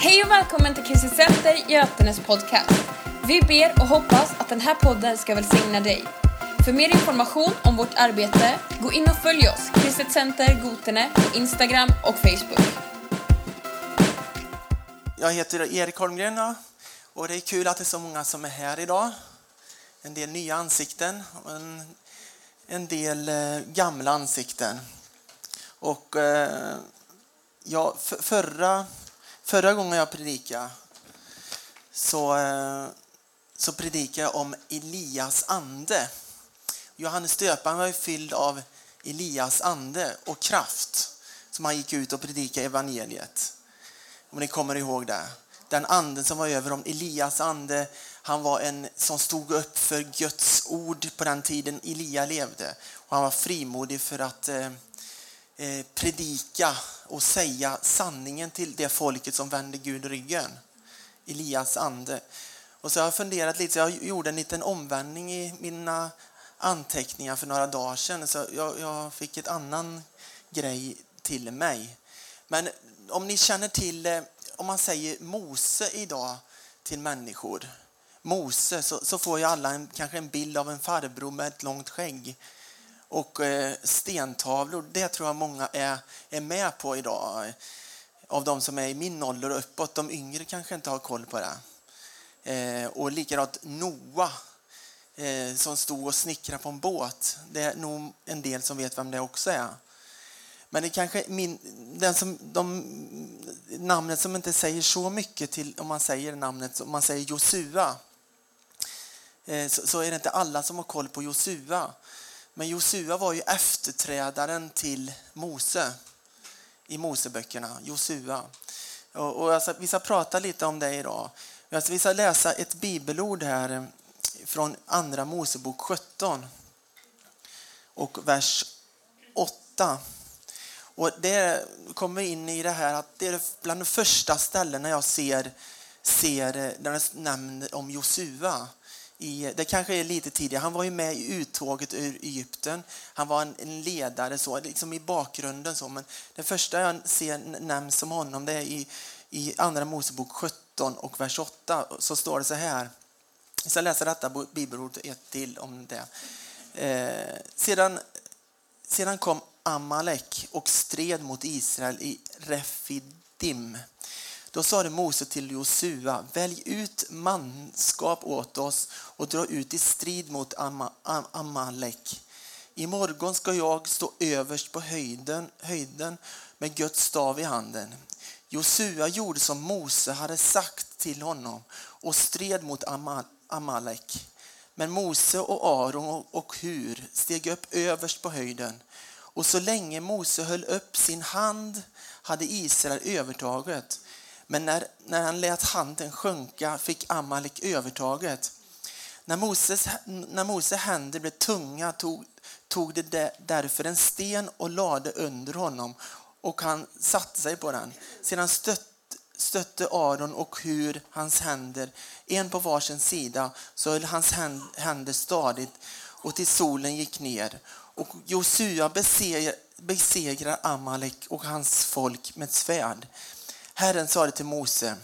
Hej och välkommen till Kristet Center Götenes podcast. Vi ber och hoppas att den här podden ska välsigna dig. För mer information om vårt arbete, gå in och följ oss, Kristet Center Gotene, på Instagram och Facebook. Jag heter Erik Holmgren och det är kul att det är så många som är här idag. En del nya ansikten och en, en del eh, gamla ansikten. Och eh, ja, förra, förra gången jag predikade så, eh, så predikade jag om Elias ande. Johannes döparen var ju fylld av Elias ande och kraft som han gick ut och predikade evangeliet. Om ni kommer ihåg det. Den anden som var över om Elias ande, han var en som stod upp för Guds ord på den tiden Elia levde. Och han var frimodig för att eh, Eh, predika och säga sanningen till det folket som vände Gud ryggen. Elias ande. Och så har jag funderat lite, så jag gjorde en liten omvändning i mina anteckningar för några dagar sedan. Så jag, jag fick ett annan grej till mig. Men om ni känner till, eh, om man säger Mose idag till människor, Mose, så, så får ju alla en, kanske en bild av en farbror med ett långt skägg och eh, stentavlor. Det tror jag många är, är med på idag. Av de som är i min ålder och uppåt. De yngre kanske inte har koll på det. Eh, och likadant Noa eh, som stod och snickrade på en båt. Det är nog en del som vet vem det också är. Men det kanske min, den som, de, namnet som inte säger så mycket till om man säger namnet, om man säger Josua, så, så, är det inte alla som har koll på Josua. Men Josua var ju efterträdaren till Mose i Moseböckerna, Josua. Och, och alltså, vi ska prata lite om det idag. Alltså, vi ska läsa ett bibelord här från Andra Mosebok 17 och vers 8. Och det kommer in i det här att det är bland de första ställena jag ser, ser där det nämns om Josua. I, det kanske är lite tidigare. Han var ju med i uttåget ur Egypten. Han var en, en ledare så, liksom i bakgrunden. Så. Men det första jag ser nämns om honom det är i, i Andra Mosebok 17 och vers 8. Så står det så här. Jag ska läsa detta bibelord ett till om det. Eh, sedan, sedan kom Amalek och stred mot Israel i Refidim. Då sade Mose till Josua, välj ut manskap åt oss och dra ut i strid mot Amalek. I morgon ska jag stå överst på höjden, höjden med Guds stav i handen. Josua gjorde som Mose hade sagt till honom och stred mot Amalek. Men Mose och Aron och Hur steg upp överst på höjden och så länge Mose höll upp sin hand hade Israel övertaget. Men när, när han lät handen sjunka fick Amalek övertaget. När Moses, när Mose händer blev tunga tog, tog det därför en sten och lade under honom och han satte sig på den. Sedan stött, stötte Aron och Hur hans händer, en på varsin sida, så höll hans händer stadigt och till solen gick ner. Och Josua besegrar Amalek och hans folk med svärd. Herren sa det till Mose.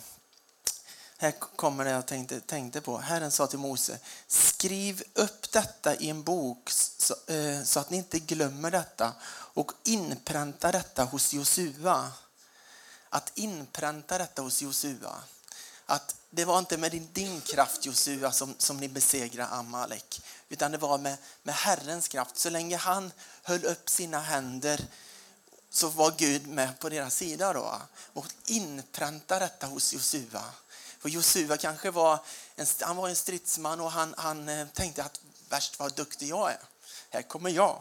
Här kommer det jag tänkte, tänkte på. Herren sa till Mose, skriv upp detta i en bok så, eh, så att ni inte glömmer detta och inpränta detta hos Josua. Att inpränta detta hos Josua. Att det var inte med din, din kraft Josua som, som ni besegrade Amalek utan det var med, med Herrens kraft. Så länge han höll upp sina händer så var Gud med på deras sida. Då. Och inpräntade detta hos Josua. För Josua kanske var en, han var en stridsman och han, han eh, tänkte att värst vad duktig jag är. Här kommer jag.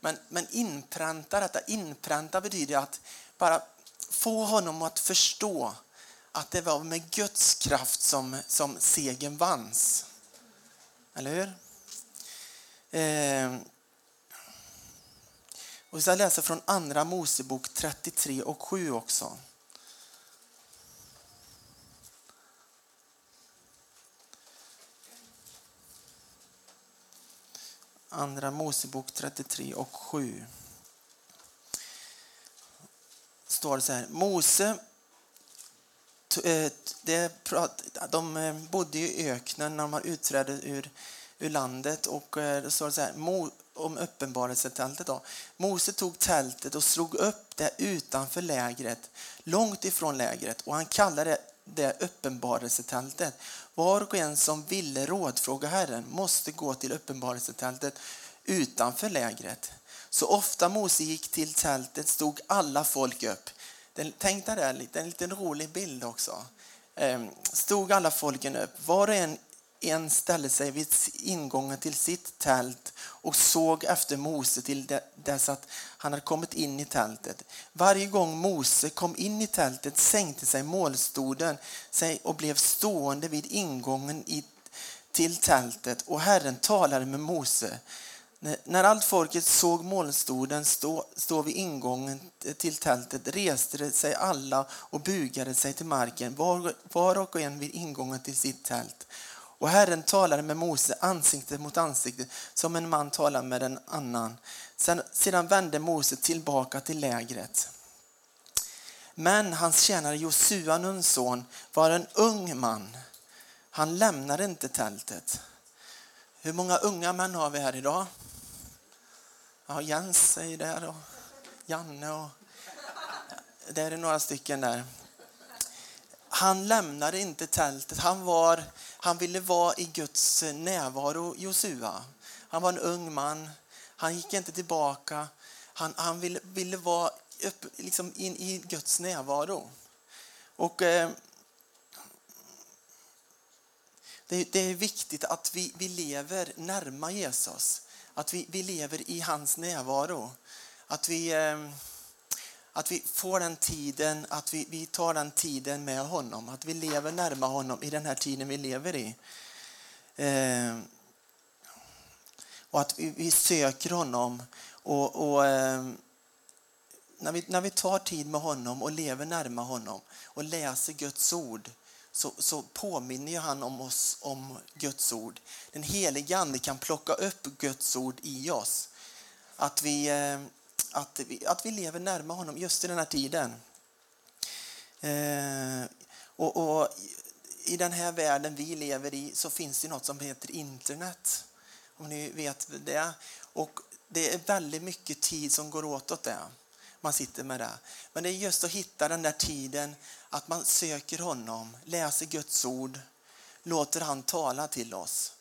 Men, men inpränta detta, inpränta betyder att bara få honom att förstå att det var med Guds kraft som, som segern vanns. Eller hur? Eh, och vi ska läsa från Andra Mosebok 33 och 7 också. Andra Mosebok 33 och 7. Står det så här. Mose eh, de eh, bodde i öknen när de utträdde ur, ur landet och eh, det står så här om uppenbarelsetältet. Då. Mose tog tältet och slog upp det utanför lägret, långt ifrån lägret och han kallade det uppenbarelsetältet. Var och en som ville rådfråga Herren måste gå till uppenbarelsetältet utanför lägret. Så ofta Mose gick till tältet stod alla folk upp. Tänk dig det, en liten rolig bild också. Ehm, stod alla folken upp, var och en en ställde sig vid ingången till sitt tält och såg efter Mose till dess att han hade kommit in i tältet. Varje gång Mose kom in i tältet sänkte sig målstoden sig och blev stående vid ingången till tältet och Herren talade med Mose. När allt folket såg molnstoden stå, stå vid ingången till tältet reste sig alla och bugade sig till marken, var, var och en vid ingången till sitt tält. Och Herren talade med Mose ansikte mot ansikte som en man talar med en annan. Sen, sedan vände Mose tillbaka till lägret. Men hans tjänare Josua, Nuns son, var en ung man. Han lämnade inte tältet. Hur många unga män har vi här idag? Ja, Jens är där och Janne och... Det är några stycken där. Han lämnade inte tältet. Han, var, han ville vara i Guds närvaro, Josua. Han var en ung man. Han gick inte tillbaka. Han, han ville, ville vara upp, liksom in i Guds närvaro. Och, eh, det, det, är viktigt att vi, vi lever närma Jesus. Att vi, vi lever i hans närvaro. Att vi... Eh, att vi får den tiden, att vi, vi tar den tiden med honom. Att vi lever närma honom i den här tiden vi lever i. Eh, och att vi, vi, söker honom. Och, och eh, när, vi, när vi tar tid med honom och lever närma honom och läser Guds ord så, så påminner han om oss om Guds ord. Den helige Ande kan plocka upp Guds ord i oss. Att vi... Eh, att vi, att vi lever närmare honom just i den här tiden. Eh, och, och, I den här världen vi lever i så finns det något som heter internet. Om ni vet det. Och det är väldigt mycket tid som går åt åt det. Man sitter med det. Men det är just att hitta den där tiden att man söker honom, läser Guds ord, låter han tala till oss.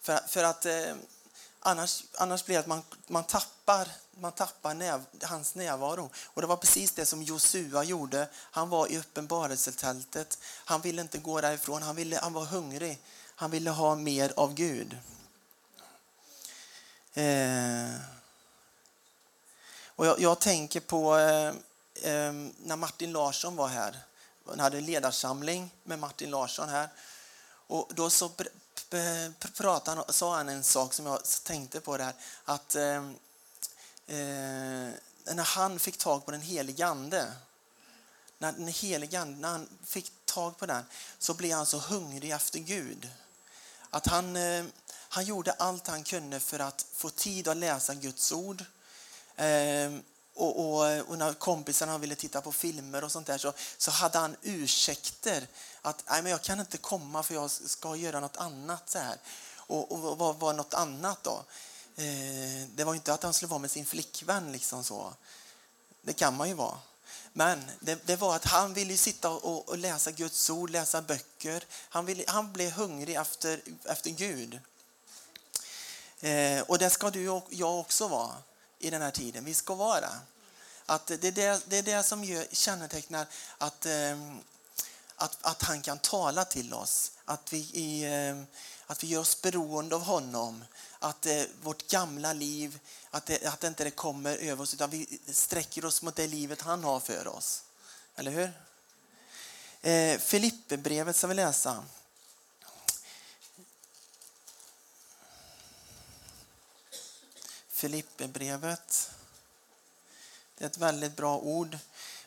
För, för att eh, annars, annars blir det att man, man tappar man tappar näv, hans närvaro. Och det var precis det som Josua gjorde. Han var i uppenbarelsetältet. Han ville inte gå därifrån. Han, ville, han var hungrig. Han ville ha mer av Gud. Eh. Och jag, jag, tänker på eh, eh, när Martin Larsson var här. Han hade ledarsamling med Martin Larsson här. Och då så Eh, pratade han, sa han en sak som jag tänkte på där. Att eh, eh, när han fick tag på den helige Ande, när den helige Ande, när han fick tag på den, så blev han så hungrig efter Gud. Att han, eh, han gjorde allt han kunde för att få tid att läsa Guds ord. Eh, och, och, och, när kompisarna ville titta på filmer och sånt där så, så hade han ursäkter. Att Nej, men jag kan inte komma för jag ska göra något annat. så här. Och, och vad var något annat då? Eh, det var inte att han skulle vara med sin flickvän. liksom så. Det kan man ju vara. Men det, det var att han ville sitta och, och, läsa Guds ord, läsa böcker. Han, ville, han blev hungrig efter, efter Gud. Eh, och det ska du och jag också vara i den här tiden. Vi ska vara det. Att det, är det, det är det som gör, kännetecknar att, ehm, att, att han kan tala till oss. Att vi, ehm, att vi gör oss beroende av honom att eh, vårt gamla liv, att det, att det inte det kommer över oss utan vi sträcker oss mot det livet han har för oss. Eller hur? Eh, Filipperbrevet ska vi läsa. Filipperbrevet. Det är ett väldigt bra ord.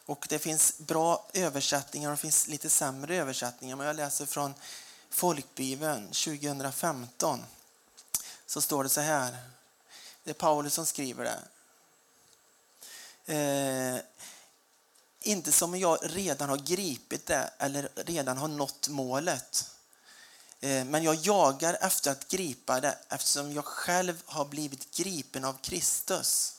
Och Det finns bra översättningar och det finns lite sämre översättningar. Men jag läser från Folkbibeln 2015 så står det så här. Det är Paulus som skriver det. Eh, inte som jag redan har gripit det eller redan har nått målet. Eh, men jag jagar efter att gripa det eftersom jag själv har blivit gripen av Kristus.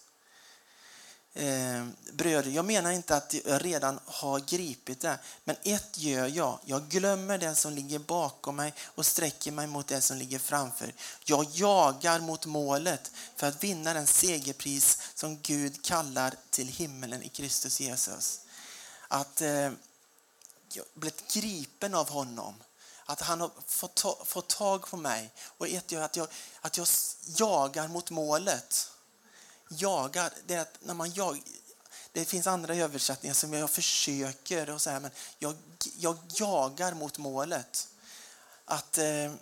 Eh, bröder, jag menar inte att jag redan har gripit det, men ett gör jag. Jag glömmer det som ligger bakom mig och sträcker mig mot det som ligger framför. Jag jagar mot målet för att vinna den segerpris som Gud kallar till himmelen i Kristus Jesus. Att eh, jag blivit gripen av honom att han har fått, ta, fått tag på mig. Och ett gör att jag, att jag jagar mot målet. Jagar, det är att när man jag, det finns andra översättningar som jag försöker och så här, men jag, jag jagar mot målet. Att, eh,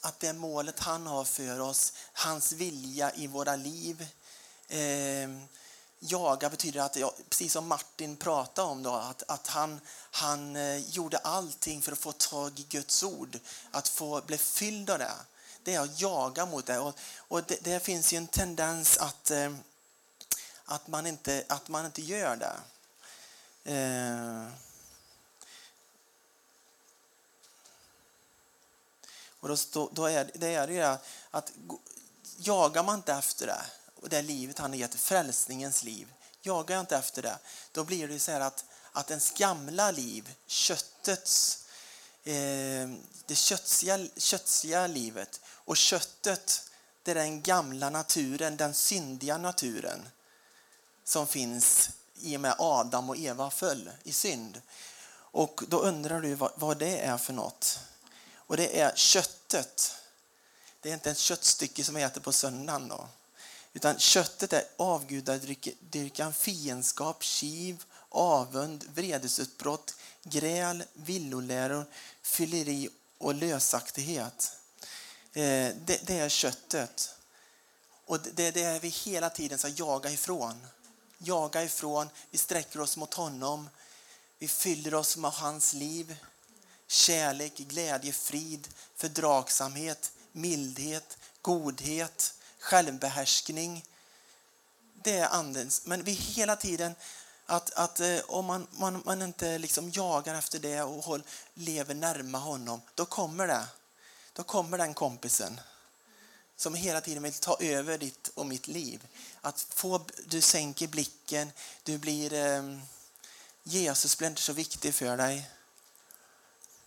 att det målet han har för oss, hans vilja i våra liv. Eh, jaga betyder att, jag, precis som Martin pratade om, då, att, att han, han eh, gjorde allting för att få tag i Guds ord, att få bli fylld av det. Det är att jaga mot det. Och, och det, det, finns ju en tendens att, eh, att, man, inte, att man inte gör det. Eh, och då, då är det är det att jagar man inte efter det och det livet han har gett, frälsningens liv, jagar jag inte efter det, då blir det så här att, att ens gamla liv, köttets, eh, det kötsiga, kötsiga livet och köttet, det är den gamla naturen, den syndiga naturen som finns i och med Adam och Eva föll i synd. Och då undrar du vad, vad det är för något. Och det är köttet. Det är inte ett köttstycke som vi äter på söndagen. Då. Utan köttet är avgudadyrkan, fiendskap, kiv, avund, vredesutbrott, gräl, villoläror, fylleri och lösaktighet. Eh, det, det är köttet. Och det är det vi hela tiden ska jaga ifrån. Jaga ifrån, vi sträcker oss mot honom. Vi fyller oss med hans liv. Kärlek, glädje, frid, fördragsamhet, mildhet, godhet, självbehärskning. Det är andens. Men vi hela tiden att, att eh, om man, man, man inte liksom jagar efter det och håll, lever närma honom, då kommer det. Då kommer den kompisen som hela tiden vill ta över ditt och mitt liv. Att få, du sänker blicken, du blir... Eh, Jesus blir inte så viktig för dig.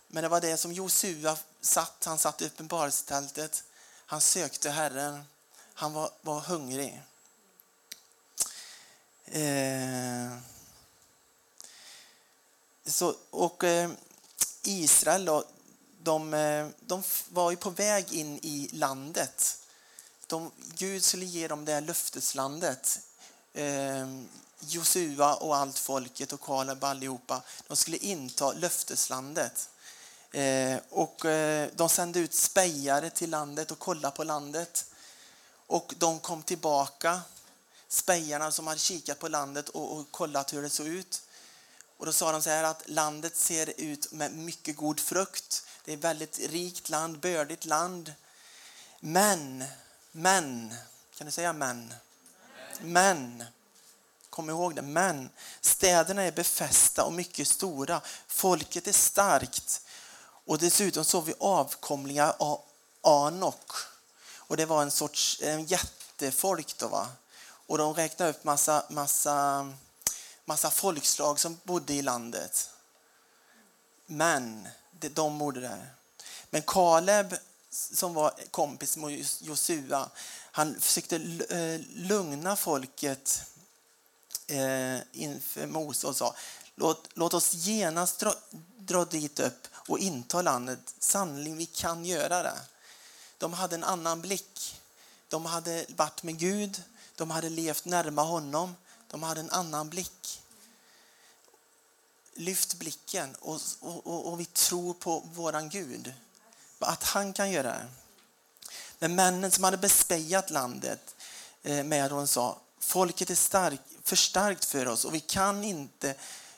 Men det var det som Josua satt. Han satt i uppenbarelsetältet. Han sökte Herren. Han var, var hungrig. Eh, så, och eh, Israel då, de, eh, de var ju på väg in i landet. De, Gud skulle ge dem det här löfteslandet. Eh, Josua och allt folket och Kaleb allihopa, de skulle inta löfteslandet. Eh, och eh, de sände ut spejare till landet och kollade på landet. Och de kom tillbaka, spejarna som hade kikat på landet och, och kollat hur det såg ut. Och då sa de så här att landet ser ut med mycket god frukt. Det är ett väldigt rikt land, bördigt land. Men, men, kan du säga men? Men, kom ihåg det, men städerna är befästa och mycket stora. Folket är starkt och dessutom såg vi avkomlingar av Anok och det var en sorts en jättefolk då va. Och de räknade upp massa, massa, massa folkslag som bodde i landet. Men de bodde där. Men Kaleb som var kompis med Josua, han försökte eh, lugna folket eh, inför Mose och sa låt, låt oss genast dra, dra dit upp och inta landet. Sannolikt vi kan göra det. De hade en annan blick. De hade varit med Gud, de hade levt närma honom, de hade en annan blick. Lyft blicken och, och, och vi tror på våran Gud, att han kan göra det. Men männen som hade bespejat landet eh, med hon sa folket är stark, för starkt för oss och vi kan inte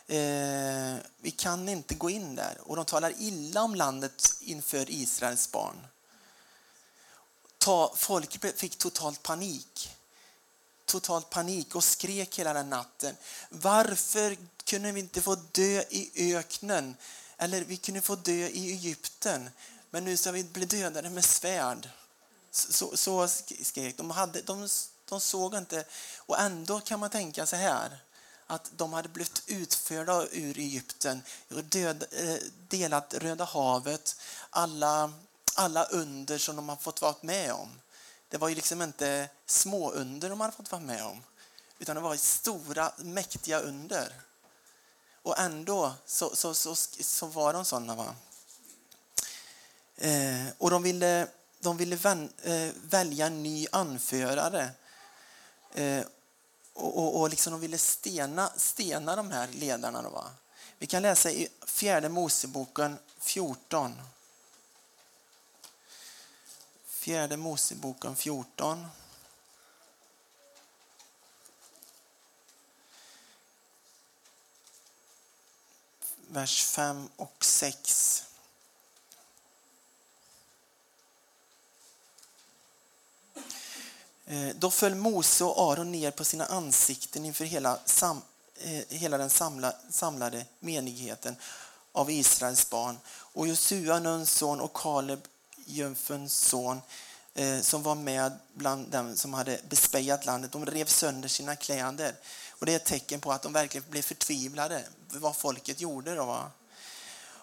eh, vi kan inte gå in där. Och de talar illa om landet inför Israels barn ta, folk fick totalt panik. totalt panik och skrek hela den natten. Varför kunde vi inte få dö i öknen? Eller vi kunde få dö i Egypten. Men nu ska vi bli dödade med svärd. Så, så skrek de. Hade, de. De såg inte. Och ändå kan man tänka så här att de hade blivit utförda ur Egypten, död, eh, delat Röda havet, alla, alla under som de har fått vara med om. Det var ju liksom inte små under de hade fått vara med om, utan det var stora, mäktiga under. Och ändå så, så, så, så var de sådana. Va? Eh, och de ville, de ville vän, eh, välja en ny anförare. Eh, och, och, och liksom de ville stena, stena de här ledarna. Då, va? Vi kan läsa i fjärde Moseboken 14. Fjärde Moseboken 14. Vers 5 och 6. Eh, då föll Mose och Aron ner på sina ansikten inför hela, sam, eh, hela den samla, samlade menigheten av Israels barn. Och Josua, Nuns son, och Kaleb, jungfruns son, eh, som var med bland dem som hade bespejat landet, de rev sönder sina kläder. Och det är ett tecken på att de verkligen blev förtvivlade vad folket gjorde. Då, va?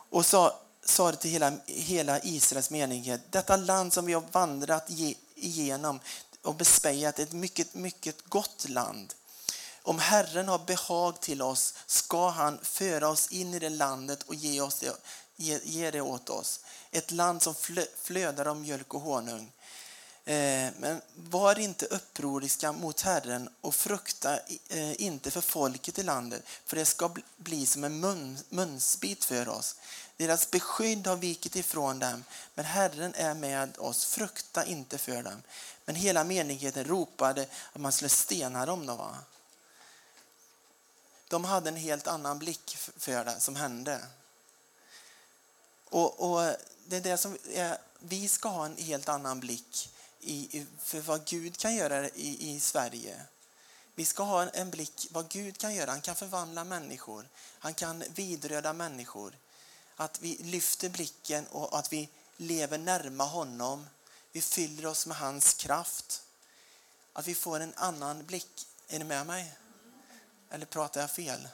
Och sa, sa det till hela, hela Israels menighet, detta land som vi har vandrat igenom, och bespejat är ett mycket, mycket gott land. Om Herren har behag till oss ska han föra oss in i det landet och ge, oss det, ge, ge det åt oss. Ett land som flödar av mjölk och honung. Eh, men var inte upproriska mot Herren och frukta eh, inte för folket i landet, för det ska bli som en mun, munsbit för oss. Deras beskydd har vikit ifrån dem, men Herren är med oss. Frukta inte för dem. Men hela menigheten ropade att man skulle stena dem. Då, va? De hade en helt annan blick för det som hände. Och, och det är det som är, Vi ska ha en helt annan blick i, för vad Gud kan göra i, i Sverige. Vi ska ha en blick vad Gud kan göra. Han kan förvandla människor. Han kan vidröda människor. Att vi lyfter blicken och att vi lever närma honom vi fyller oss med hans kraft. Att vi får en annan blick. Är ni med mig? Eller pratar jag fel?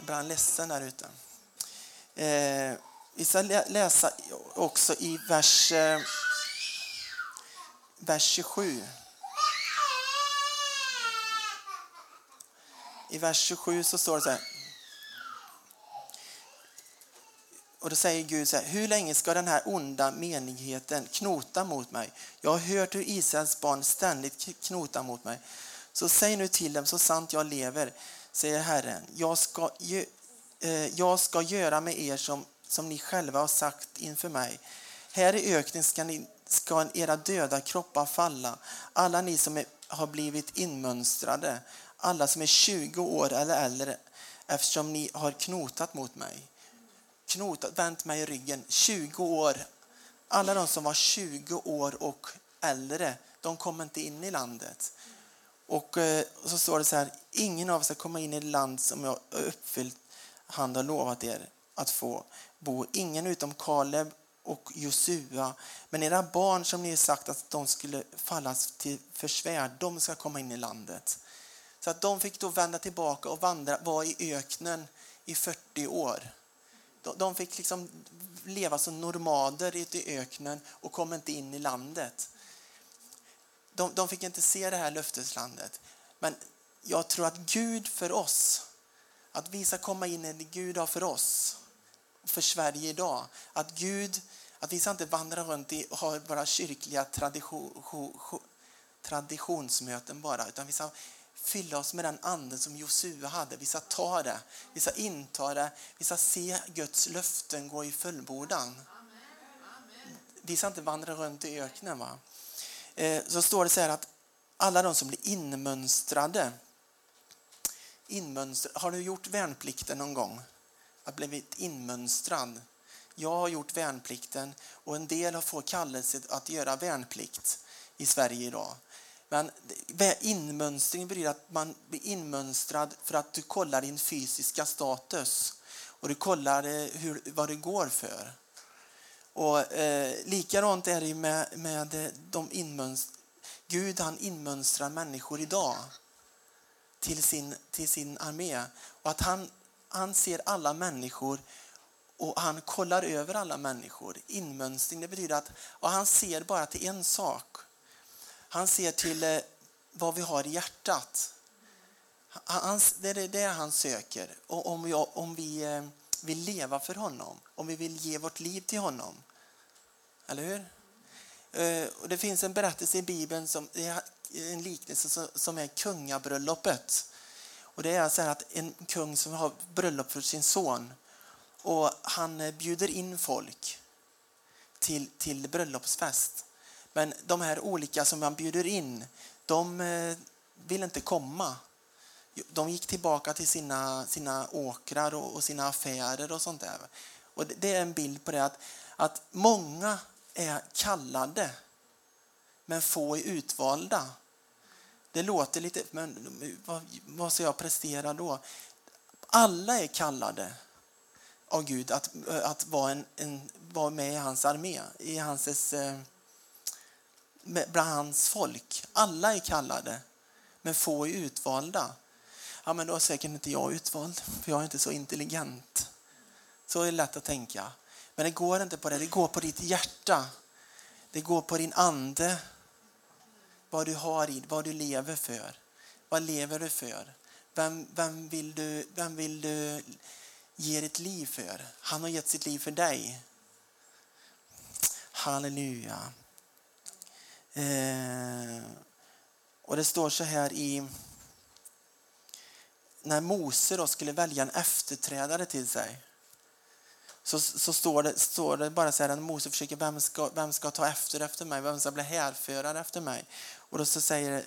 Jag blir ledsen där ute. Eh, vi ska läsa också i vers, eh, vers 27. I vers 27 så står det så här. Och då säger Gud så här, hur länge ska den här onda menigheten knota mot mig? Jag har hört hur Israels barn ständigt knotar mot mig. Så säg nu till dem, så sant jag lever, säger Herren, jag ska, eh, jag ska göra med er som, som ni själva har sagt inför mig. Här i öknen ska, ni, ska era döda kroppar falla, alla ni som är, har blivit inmönstrade, alla som är 20 år eller äldre, eftersom ni har knotat mot mig knotat, vänt mig i ryggen 20 år. Alla de som var 20 år och äldre, de kom inte in i landet. Eh, och, så står det så här, ingen av er ska komma in i det land som jag uppfyllt han har lovat er att få bo. Ingen utom Kaleb och Josua. Men era barn som ni har sagt att de skulle fallas till försvär, de ska komma in i landet. Så att de fick då vända tillbaka och vandra, vara i öknen i 40 år. De fick liksom leva som nomader i öknen och kom inte in i landet. De, de fick inte se det här löfteslandet. Men jag tror att Gud för oss, att vi ska komma in i det Gud har för oss, för Sverige idag. Att Gud, att vi ska inte vandra runt och ha bara kyrkliga tradition, traditionsmöten bara, utan vi ska fylla oss med den anden som Josua hade. Vi ska ta det, vi ska inta det, vi ska se Guds löften gå i fullbordan. Vi ska inte vandra runt i öknen. Va? Eh, så står det så här att alla de som blir inmönstrade, inmönstrade har du gjort värnplikten någon gång? Att blivit inmönstrad? Jag har gjort värnplikten och en del har fått kallelse att göra värnplikt i Sverige idag. Men inmönstring betyder att man blir inmönstrad för att du kollar din fysiska status och du kollar eh, hur, vad det går för. Och eh, Likadant är det med, med eh, de inmönst Gud han inmönstrar människor idag till sin, till sin armé. Och att han, han ser alla människor och han kollar över alla människor. Inmönstring det betyder att och han ser bara till en sak. Han ser till eh, vad vi har i hjärtat. Han, det är det han söker. Och om vi, om vi eh, vill leva för honom, om vi vill ge vårt liv till honom. Eller hur? Eh, och det finns en berättelse i Bibeln, som, en liknelse som är kungabröllopet. Och det är så att en kung som har bröllop för sin son och han eh, bjuder in folk till, till bröllopsfest. Men de här olika som han bjuder in, de eh, vill inte komma. De gick tillbaka till sina, sina åkrar och, och sina affärer och sånt där. Och det, det är en bild på det att, att många är kallade, men få är utvalda. Det låter lite, men vad, vad ska jag prestera då? Alla är kallade av Gud att, att vara, en, en, vara med i hans armé, i hans, eh, bland hans folk. Alla är kallade, men få är utvalda. Ja, men då är säkert inte jag utvald, för jag är inte så intelligent. Så är det lätt att tänka. Men det går inte på det. Det går på ditt hjärta. Det går på din ande. Vad du har i, vad du lever för. Vad lever du för? Vem, vem, vill du, vem vill du ge ditt liv för? Han har gett sitt liv för dig. Halleluja. Eh, och det står så här i när Mose då skulle välja en efterträdare till sig så, så står, det, står det bara så här att Mose försöker, vem ska, vem ska ta efter efter mig? Vem ska bli härförare efter mig? Och då, så säger,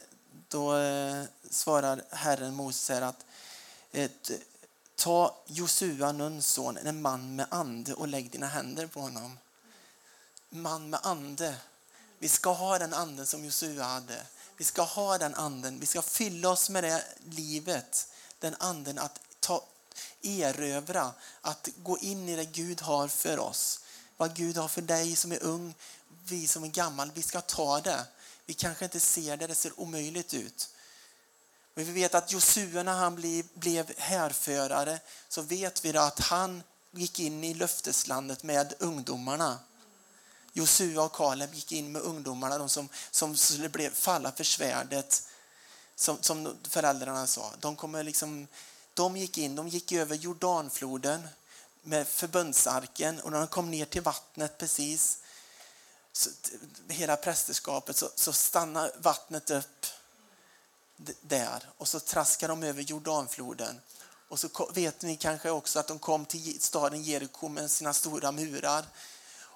då eh, svarar Herren Mose att eh, ta Josua, Nuns son, en man med ande och lägg dina händer på honom. Man med ande. Vi ska ha den anden som Josua hade. Vi ska ha den anden. Vi ska fylla oss med det livet. Den anden att ta, erövra, att gå in i det Gud har för oss. Vad Gud har för dig som är ung, vi som är gammal, vi ska ta det. Vi kanske inte ser det, det ser omöjligt ut. Men vi vet att Josua när han blev härförare så vet vi att han gick in i löfteslandet med ungdomarna. Josua och Kaleb gick in med ungdomarna, de som, som skulle falla för svärdet, som, som föräldrarna sa. De kommer liksom de gick in, de gick över Jordanfloden med förbundsarken och när de kom ner till vattnet precis, så, hela prästerskapet, så, så stannar vattnet upp där och så traskar de över Jordanfloden. Och så vet ni kanske också att de kom till staden Jeriko med sina stora murar.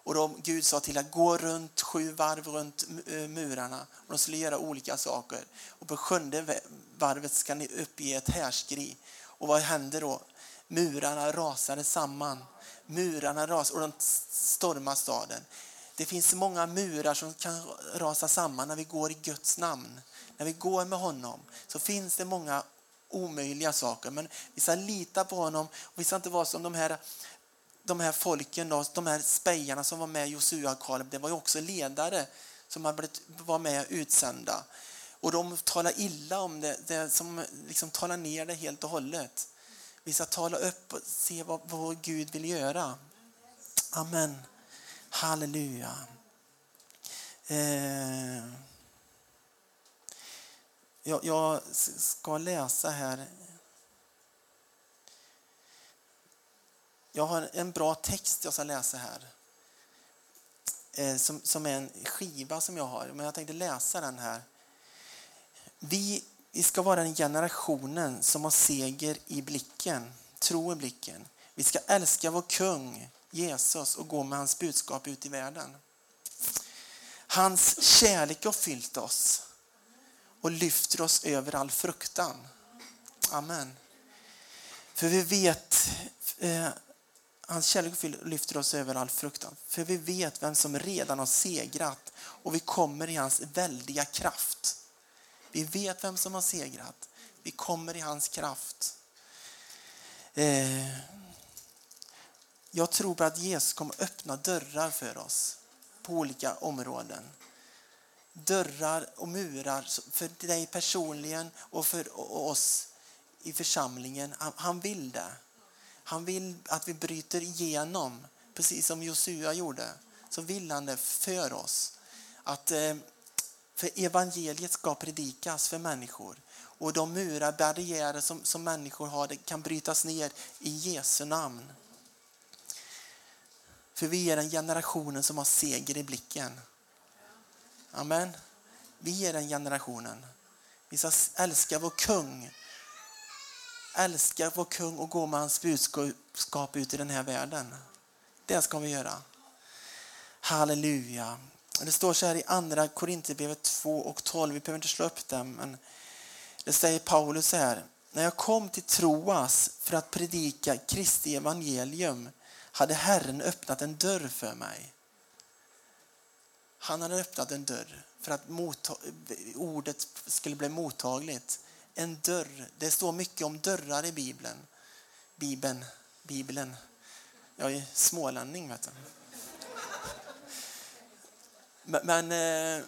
Och de, Gud sa till att gå runt sju varv runt eh, murarna. Och de skulle göra olika saker. Och på sjunde varvet ska ni uppge ett härskri. Och vad händer då? Murarna rasade samman. Murarna rasade och de stormade staden. Det finns många murar som kan rasa samman när vi går i Guds namn. När vi går med honom så finns det många omöjliga saker. Men vi ska lita på honom och vi ska inte vara som de här, de här folken, då, de här spejarna som var med Josua och Kaleb. Det var ju också ledare som var med utsända. Och de talar illa om det, det som liksom talar ner det helt och hållet. Vi ska tala upp och se vad, vad Gud vill göra. Amen. Halleluja. Eh. Jag, jag ska läsa här. Jag har en bra text jag ska läsa här. Eh, som, som är en skiva som jag har. Men jag tänkte läsa den här. Vi, vi ska vara den generationen som har seger i blicken, tro i blicken. Vi ska älska vår kung Jesus och gå med hans budskap ut i världen. Hans kärlek har fyllt oss och lyfter oss över all fruktan. Amen. För vi vet eh, Hans kärlek lyfter oss över all fruktan. För vi vet vem som redan har segrat och vi kommer i hans väldiga kraft. Vi vet vem som har segrat. Vi kommer i hans kraft. Eh, jag tror på att Jesus kommer öppna dörrar för oss på olika områden. Dörrar och murar för dig personligen och för oss i församlingen. Han vill det. Han vill att vi bryter igenom, precis som Josua gjorde. Så vill han det för oss. Att eh, för evangeliet ska predikas för människor. Och de murar, barriärer som, som människor har, kan brytas ner i Jesu namn. För vi är den generationen som har seger i blicken. Amen. Vi är den generationen. Vi ska älska vår kung. Älska vår kung och gå med hans budskap ut i den här världen. Det ska vi göra. Halleluja. Det står så här i andra Korinthierbrevet 2 och 12. Vi behöver inte slå upp dem, Men det säger Paulus så här. När jag kom till Troas för att predika Kristi evangelium hade Herren öppnat en dörr för mig. Han hade öppnat en dörr för att ordet skulle bli mottagligt. En dörr. Det står mycket om dörrar i Bibeln. Bibeln. Bibeln. Jag är smålänning, vet du. Men eh,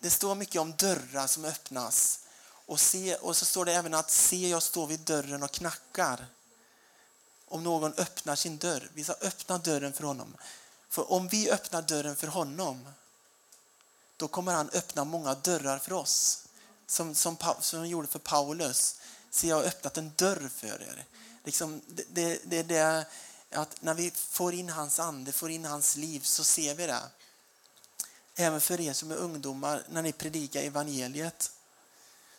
det står mycket om dörrar som öppnas. Och, se, och så står det även att se, jag står vid dörren och knackar. Om någon öppnar sin dörr. Vi ska öppna dörren för honom. För om vi öppnar dörren för honom, då kommer han öppna många dörrar för oss. Som, som, som han gjorde för Paulus. så jag har öppnat en dörr för er. Liksom, det, det, det, det att när vi får in hans ande, får in hans liv, så ser vi det. Även för er som är ungdomar, när ni predikar evangeliet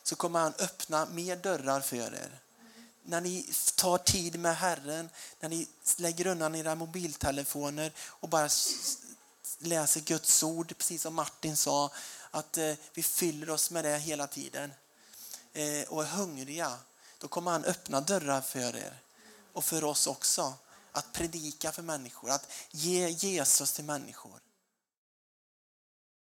så kommer han öppna mer dörrar för er. När ni tar tid med Herren, när ni lägger undan era mobiltelefoner och bara läser Guds ord, precis som Martin sa, att eh, vi fyller oss med det hela tiden eh, och är hungriga, då kommer han öppna dörrar för er och för oss också. Att predika för människor, att ge Jesus till människor.